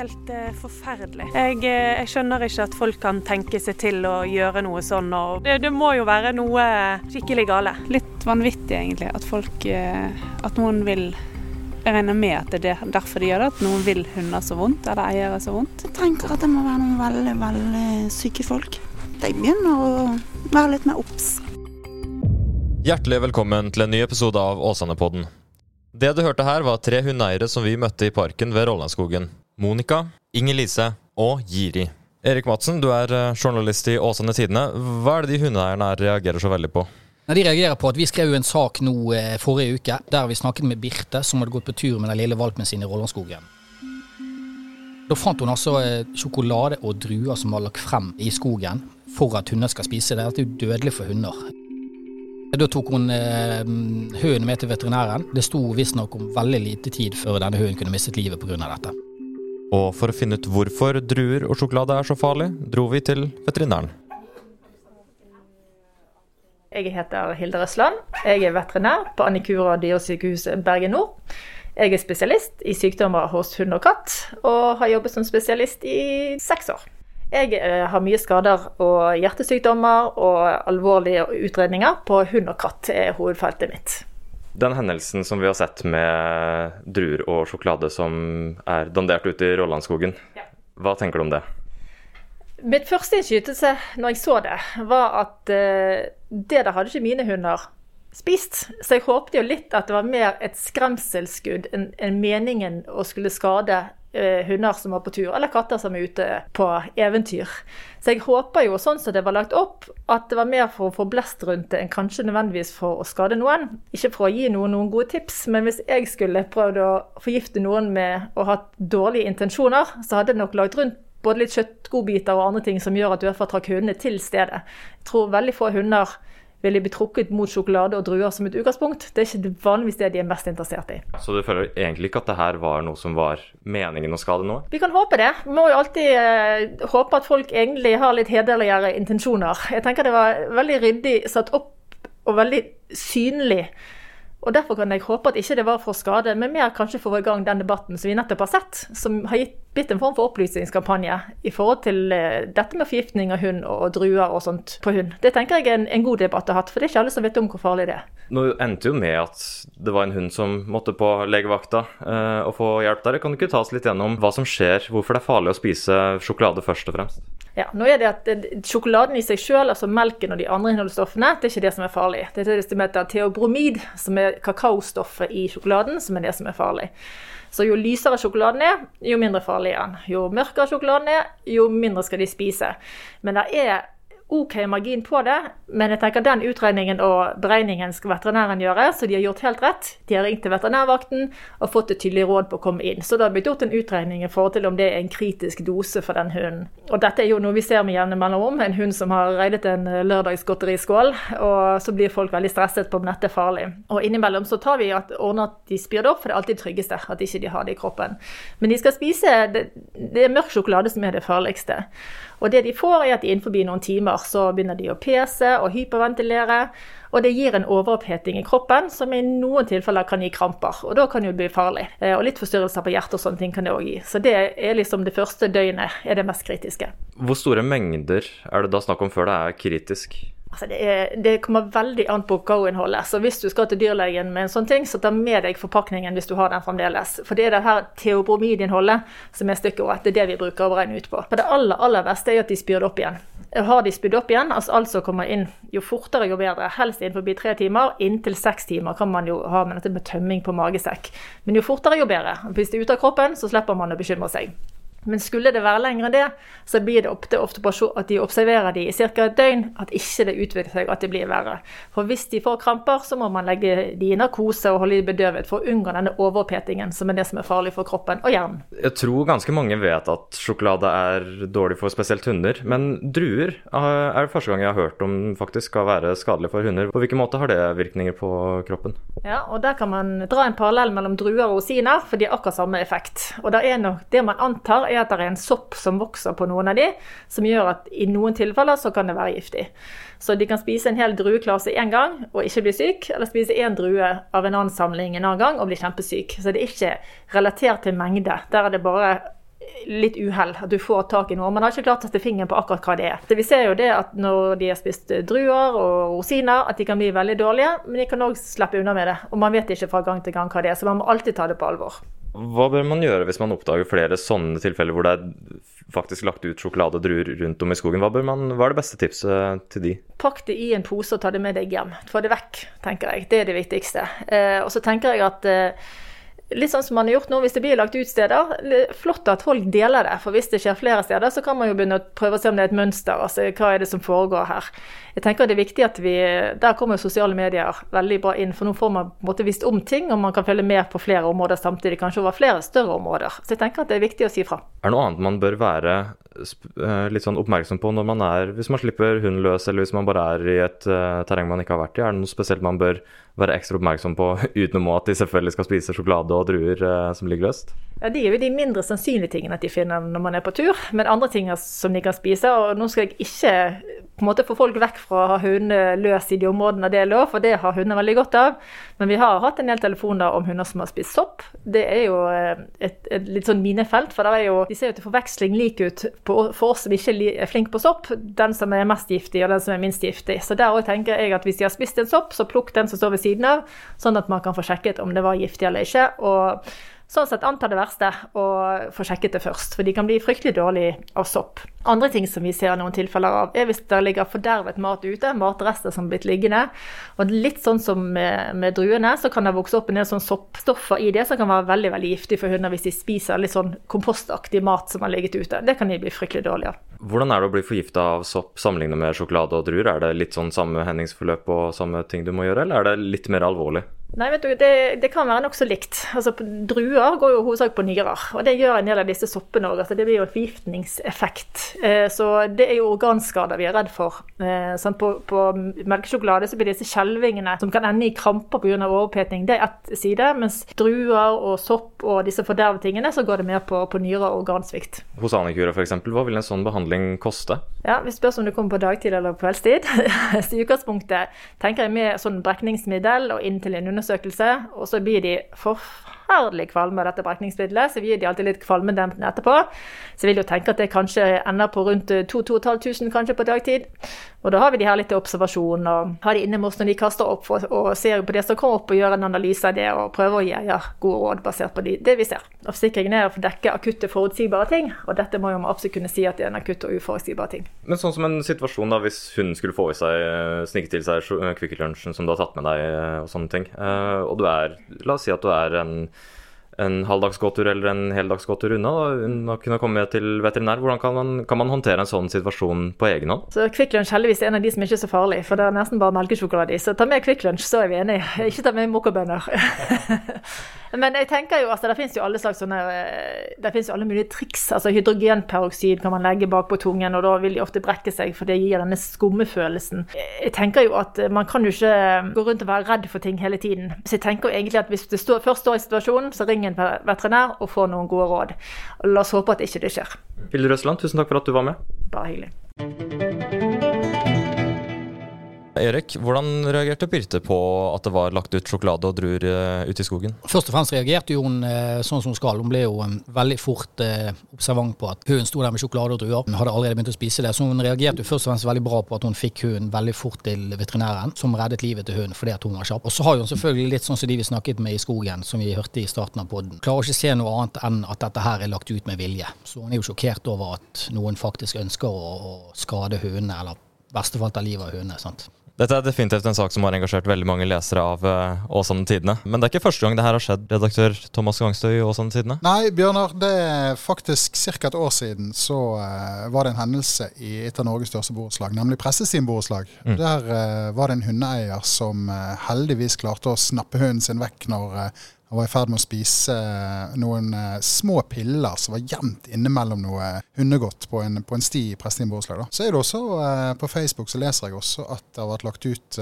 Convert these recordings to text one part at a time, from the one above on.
helt eh, forferdelig. Jeg, eh, jeg, skjønner ikke at folk kan tenke seg til å gjøre noe sånn. og det, det, må jo være noe skikkelig gale. Litt vanvittig, egentlig. At folk eh, At noen vil jeg regner med at det er derfor de gjør det, at noen vil hunder så vondt, eller eiere så vondt. Jeg tenker at det må være noen veldig, veldig syke folk. De begynner å være litt mer obs. Hjertelig velkommen til en ny episode av Åsane-podden. Det du hørte her, var tre hundeeiere som vi møtte i parken ved Rollandskogen. Monica, Inger Lise og Giri. Erik Madsen, du er eh, journalist i Åsane Tidende. Hva er det de hundeeierne reagerer så veldig på? De reagerer på at Vi skrev en sak nå eh, forrige uke der vi snakket med Birte, som hadde gått på tur med den lille valpen sin i Rollandskogen. Da fant hun altså eh, sjokolade og druer som var lagt frem i skogen for at hunder skal spise. Det er jo dødelig for hunder. Da tok hun eh, hunden med til veterinæren. Det sto visstnok om veldig lite tid før denne hunden kunne mistet livet pga. dette. Og for å finne ut hvorfor druer og sjokolade er så farlig, dro vi til veterinæren. Jeg heter Hilde Røsland. Jeg er veterinær på Annikura dyresykehus Bergen Nord. Jeg er spesialist i sykdommer hos hund og katt, og har jobbet som spesialist i seks år. Jeg eh, har mye skader og hjertesykdommer og alvorlige utredninger på hund og katt er hovedfeltet mitt. Den hendelsen som vi har sett med druer og sjokolade som er dandert ute i Rollandskogen, ja. hva tenker du om det? Mitt første innskytelse når jeg så det, var at uh, det der hadde ikke mine hunder spist. Så jeg håpet jo litt at det var mer et skremselsskudd enn en meningen å skulle skade hunder som var på tur, eller katter som er ute på eventyr. Så jeg håper jo, sånn som det var lagt opp, at det var mer for å få blest rundt det enn kanskje nødvendigvis for å skade noen. Ikke for å gi noen noen gode tips, men hvis jeg skulle prøvd å forgifte noen med å ha dårlige intensjoner, så hadde jeg nok lagt rundt både litt kjøttgodbiter og andre ting som gjør at du iallfall trakk hundene til stedet. Jeg tror veldig få hunder ville bli trukket mot sjokolade og druer som et utgangspunkt. Det er ikke vanligvis det de er mest interessert i. Så du føler egentlig ikke at det her var noe som var meningen å skade noe? Vi kan håpe det. Vi må jo alltid eh, håpe at folk egentlig har litt hederligere intensjoner. Jeg tenker det var veldig ryddig satt opp og veldig synlig og Derfor kan jeg håpe at ikke det var for skade, men mer kanskje få i gang den debatten som vi nettopp har sett, som har blitt en form for opplysningskampanje i forhold til uh, dette med forgiftning av hund og, druer og sånt på hund. Det tenker jeg er en, en god debatt å ha hatt, for det er ikke alle som vet om hvor farlig det er. Nå endte jo med at det var en hund som måtte på legevakta eh, og få hjelp der. Kan du ikke ta oss litt gjennom hva som skjer, hvorfor det er farlig å spise sjokolade først og fremst? Ja, nå er det at Sjokoladen i seg selv, altså melken og de andre innholdsstoffene, det er ikke det som er farlig. Det er det som heter teobromid, som er kakaostoffet i sjokoladen, som er det som er farlig. Så jo lysere sjokoladen er, jo mindre farlig er den. Jo mørkere sjokoladen er, jo mindre skal de spise. Men det er OK margin på det, men jeg tenker den utregningen og beregningen skal veterinæren gjøre, så de har gjort helt rett. De har ringt til veterinærvakten og fått et tydelig råd på å komme inn. Så det har blitt gjort en utregning i forhold til om det er en kritisk dose for den hunden. Og dette er jo noe vi ser med jevne mellomrom. En hund som har reidet en lørdagsgodteriskål, og så blir folk veldig stresset på om dette er farlig. Og innimellom så tar vi at ordner at de spyr det opp, for det er alltid tryggeste at ikke de har det i kroppen. Men de skal spise Det, det er mørk sjokolade som er det farligste. Og det de får, er at innenfor noen timer så begynner de å pese og hyperventilere. Og det gir en overoppheting i kroppen som i noen tilfeller kan gi kramper. Og da kan det jo bli farlig. Eh, og litt forstyrrelser på hjertet og sånne ting kan det òg gi. Så det er liksom det første døgnet er det mest kritiske. Hvor store mengder er det da snakk om før det er kritisk? Altså det, er, det, kommer veldig an på kakaoinnholdet. Så hvis du skal til dyrlegen med en sånn ting, så ta med deg forpakningen hvis du har den fremdeles. For det er det her teobromidinnholdet som er stikkordet. Det er det vi bruker å regne ut på. For det aller, aller verste er at de spyr det opp igjen. Har de spydd opp igjen, altså alt som kommer inn, jo fortere jo bedre. Helst innenfor tre timer. Inntil seks timer kan man jo ha med dette med tømming på magesekk. Men jo fortere jo bedre. Hvis det er ute av kroppen, så slipper man å bekymre seg. Men skulle det være lenger enn det, så blir det ofte, ofte at de observerer de i ca. et døgn, at ikke det utvikler seg at det blir verre. For hvis de får kramper, så må man legge de i narkose og holde de bedøvet for å unngå denne overpetingen, som er det som er farlig for kroppen og hjernen. Jeg tror ganske mange vet at sjokolade er dårlig for spesielt hunder, men druer er det første gang jeg har hørt om faktisk skal være skadelig for hunder. På hvilken måte har det virkninger på kroppen? Ja, og Der kan man dra en parallell mellom druer og rosiner, for de har akkurat samme effekt. Og det er nok det man antar er at det er en sopp som vokser på noen av de, som gjør at i noen tilfeller så kan det være giftig. Så de kan spise en hel drueklase én gang og ikke bli syk, eller spise én drue av en annen samling en annen gang og bli kjempesyk. Så det er ikke relatert til mengde. Der er det bare litt uhell. At du får tak i noe. Man har ikke klart å sette fingeren på akkurat hva det er. Så vi ser jo det at når de har spist druer og rosiner, at de kan bli veldig dårlige, men de kan òg slippe unna med det. Og man vet ikke fra gang til gang hva det er, så man må alltid ta det på alvor. Hva bør man gjøre hvis man oppdager flere sånne tilfeller hvor det er faktisk lagt ut sjokolade og druer rundt om i skogen? Hva, man, hva, er det beste tipset til de? Pakk det i en pose og ta det med deg hjem. Få det vekk, tenker jeg. Det er det viktigste. Eh, og så tenker jeg at eh, litt sånn som man har gjort nå, hvis det blir lagt ut steder. Flott at folk deler det, for hvis det skjer flere steder, så kan man jo begynne å prøve å se om det er et mønster. altså Hva er det som foregår her. Jeg tenker det er viktig at vi, Der kommer sosiale medier veldig bra inn, for nå får man på en måte visst om ting, og man kan følge med på flere områder samtidig, kanskje over flere større områder. Så jeg tenker at det er viktig å si fra. Er det noe annet man bør være eh, litt sånn oppmerksom på når man er, hvis man slipper hunden løs, eller hvis man bare er i et uh, terreng man ikke har vært i? Er det noe spesielt man bør være ekstra oppmerksom på, utenom at de selvfølgelig skal spise sjokolade og druer eh, som ligger løst? Ja, De er jo de mindre sannsynlige tingene at de finner når man er på tur, men andre ting som de kan spise. og Nå skal jeg ikke på en måte få folk vekk fra å ha hundene løs i de områdene det er lov, for det har hundene veldig godt av. Men vi har hatt en del telefoner om hunder som har spist sopp. Det er jo eh, et, et litt sånn minefelt, for jo, de ser jo til forveksling like ut på, for oss som ikke er flinke på sopp. Den som er mest giftig, og den som er minst giftig. Så der òg tenker jeg at hvis de har spist en sopp, så plukk den som står ved siden av, sånn at man kan få sjekket om det var giftig eller ikke. og Sånn sett anta det verste og få sjekket det først, for de kan bli fryktelig dårlige av sopp. Andre ting som vi ser noen tilfeller av, er hvis det ligger fordervet mat ute, matrester som er blitt liggende. Og litt sånn som med, med druene, så kan det vokse opp en del sånn soppstoffer i det som kan være veldig veldig giftig for hunder hvis de spiser litt sånn kompostaktig mat som har ligget ute. Det kan de bli fryktelig dårlige av. Hvordan er det å bli forgifta av sopp sammenlignet med sjokolade og druer? Er det litt sånn samme hendingsforløp og samme ting du må gjøre, eller er det litt mer alvorlig? Nei, vet du, det, det kan være nokså likt. Altså, Druer går jo hovedsak på nyrer, og det gjør en del av disse soppene òg. Altså, det blir jo en forgiftningseffekt. Eh, så det er jo organskader vi er redd for. Eh, sånn, på, på, melkesjokolade så blir disse skjelvingene som kan ende i kramper pga. overpetning, det er ett side. Mens druer og sopp og disse fordervtingene, så går det mer på, på nyrer og organsvikt. Hos Anikura f.eks., hva vil en sånn behandling koste? Ja, Vi spørs om du kommer på dagtid eller på kveldstid. så I utgangspunktet tenker jeg med sånn brekningsmiddel og inntil en undersøkelse, og så blir de forferdelig kvalme av dette brekningsmiddelet, så gir de alltid litt kvalmedempende etterpå. Så vil jo tenke at det kanskje ender på rundt 2500 kanskje på dagtid. Og da har vi de her litt til observasjon og har de inne med oss når de kaster opp og, og ser på det som kommer opp og gjør en analyse av det og prøver å gi ja, gode råd basert på de, det vi ser. Og Forsikringen er å dekke akutte, forutsigbare ting, og dette må jo man absolutt kunne si at det er en akutt og uforutsigbar ting. Men sånn som en situasjon da, hvis hun skulle få i seg, snike til seg Kvikk Lunsjen som du har tatt med deg eh, og sånne ting, eh, og du er, la oss si at du er en en halvdagsgåtur eller en heldagsgåtur unna og kunne komme til veterinær. Hvordan kan man, kan man, håndtere en sånn situasjon på egen hånd? Så Kvikk Lunsj heldigvis er en av de som ikke er så farlig, for det er nesten bare melkesjokolade i. Så ta med Kvikk Lunsj, så er vi enige. Ikke ta med mokkabønner. Men jeg tenker jo, altså, det finnes jo alle slags sånne eh, Det finnes jo alle mulige triks. altså Hydrogenperoksid kan man legge bak på tungen, og da vil de ofte brekke seg, for det gir denne skummefølelsen. Jeg tenker jo at man kan jo ikke gå rundt og være redd for ting hele tiden. Så jeg tenker jo egentlig at hvis du står, først står i situasjonen, så ring en veterinær og få noen gode råd. La oss håpe at ikke det skjer. Hilde Røsland, tusen takk for at du var med. Bare hyggelig. Erik, hvordan reagerte Birte på at det var lagt ut sjokolade og druer uh, ute i skogen? Først og fremst reagerte hun uh, sånn som hun skal. Hun ble jo um, veldig fort observant på at hunden sto der med sjokolade og druer. Hun hadde allerede begynt å spise det, så hun reagerte først og fremst veldig bra på at hun fikk hunden veldig fort til veterinæren, som reddet livet til hunden fordi at hun var kjapp. Og så har hun selvfølgelig litt sånn som de vi snakket med i skogen, som vi hørte i starten av poden. Klarer ikke se noe annet enn at dette her er lagt ut med vilje. Så hun er jo sjokkert over at noen faktisk ønsker å, skade hundene, eller i verste fall ta livet av hundene. Dette er definitivt en sak som har engasjert veldig mange lesere av uh, Åsane Tidene. Men det er ikke første gang det her har skjedd, redaktør Thomas Gangstø i Åsane Tidene? Nei, Bjørnar. Det er faktisk ca. et år siden så uh, var det en hendelse i et av Norges største borettslag, nemlig Pressestien borettslag. Mm. Der uh, var det en hundeeier som heldigvis klarte å snappe hunden sin vekk når han var i ferd med å spise eh, noen uh, små piller som var gjemt innimellom noe hundegodt på en, på en sti i Prestin borettslag. Så er det også uh, på Facebook så leser jeg også at det har vært lagt ut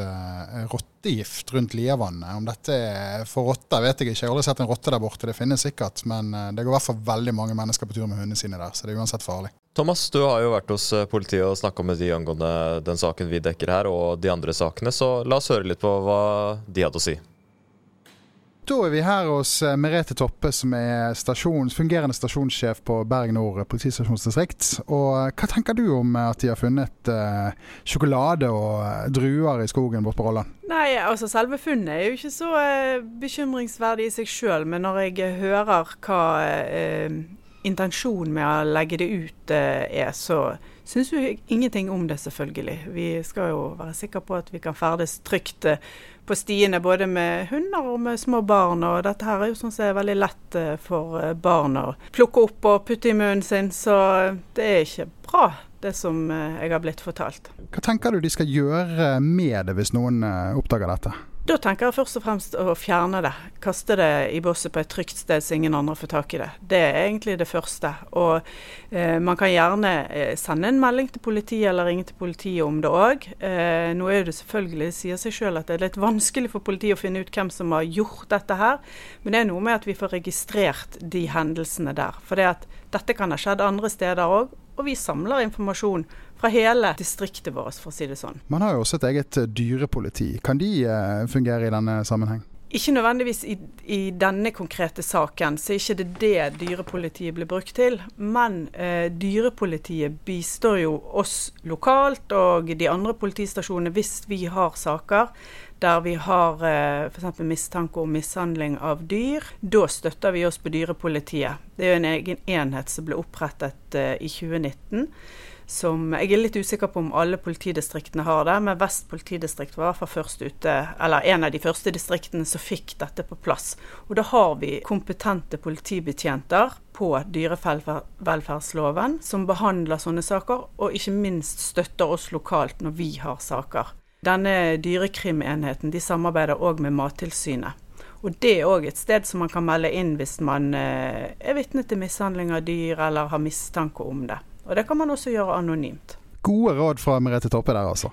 rottegift rundt Liavannet. Om dette er for rotter, vet jeg ikke. Jeg har aldri sett en rotte der borte, det finnes sikkert. Men det går i hvert fall veldig mange mennesker på tur med hundene sine der, så det er uansett farlig. Thomas, du har jo vært hos politiet og snakka med de angående den saken vi dekker her, og de andre sakene, så la oss høre litt på hva de hadde å si. Da er vi her hos eh, Merete Toppe, som er stasjons, fungerende stasjonssjef på Bergen Nord politistasjonsdistrikt. Og eh, hva tenker du om eh, at de har funnet eh, sjokolade og druer i skogen borte på Rolland? Nei, altså selve funnet er jo ikke så eh, bekymringsverdig i seg sjøl, men når jeg hører hva eh, intensjonen med å legge det ut er, så syns jo ingenting om det, selvfølgelig. Vi skal jo være sikre på at vi kan ferdes trygt eh, på stiene både med hunder og med små barn. Og dette her er jo sånn som er veldig lett eh, for eh, barn å plukke opp og putte i munnen sin, så det er ikke bra det som jeg har blitt fortalt. Hva tenker du de skal gjøre med det hvis noen oppdager dette? Da tenker jeg først og fremst å fjerne det. Kaste det i bosset på et trygt sted så ingen andre får tak i det. Det er egentlig det første. Og eh, man kan gjerne eh, sende en melding til politiet eller ringe til politiet om det òg. Eh, nå er det selvfølgelig, sier seg selv at det er litt vanskelig for politiet å finne ut hvem som har gjort dette her. Men det er noe med at vi får registrert de hendelsene der. For dette kan ha skjedd andre steder òg. Og vi samler informasjon fra hele distriktet vårt, for å si det sånn. Man har jo også et eget eh, dyrepoliti. Kan de eh, fungere i denne sammenheng? Ikke nødvendigvis i, i, denne konkrete saken, så er ikke det det dyrepolitiet blir brukt til. Men eh, dyrepolitiet bistår jo oss lokalt og de andre politistasjonene hvis vi har saker der vi har eh, f.eks. mistanke om mishandling av dyr. Da støtter vi oss på dyrepolitiet. Det er jo en egen enhet som ble opprettet eh, i 2019 som Jeg er litt usikker på om alle politidistriktene har det, men Vest politidistrikt var i først ute, eller en av de første distriktene som fikk dette på plass. Og da har vi kompetente politibetjenter på dyrevelferdsloven som behandler sånne saker, og ikke minst støtter oss lokalt når vi har saker. Denne dyrekrimenheten de samarbeider òg med Mattilsynet. Og det er òg et sted som man kan melde inn hvis man eh, er vitne til mishandling av dyr eller har mistanke om det. Og det kan man også gjøre anonymt. Gode råd fra Merete Toppe der, altså.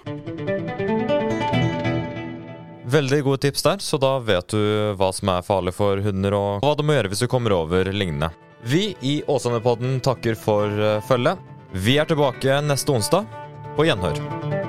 Veldig gode tips der, så da vet du hva som er farlig for hunder, og hva du må gjøre hvis du kommer over lignende. Vi i Åsane-podden takker for eh, følget. Vi er tilbake neste onsdag. På gjenhør.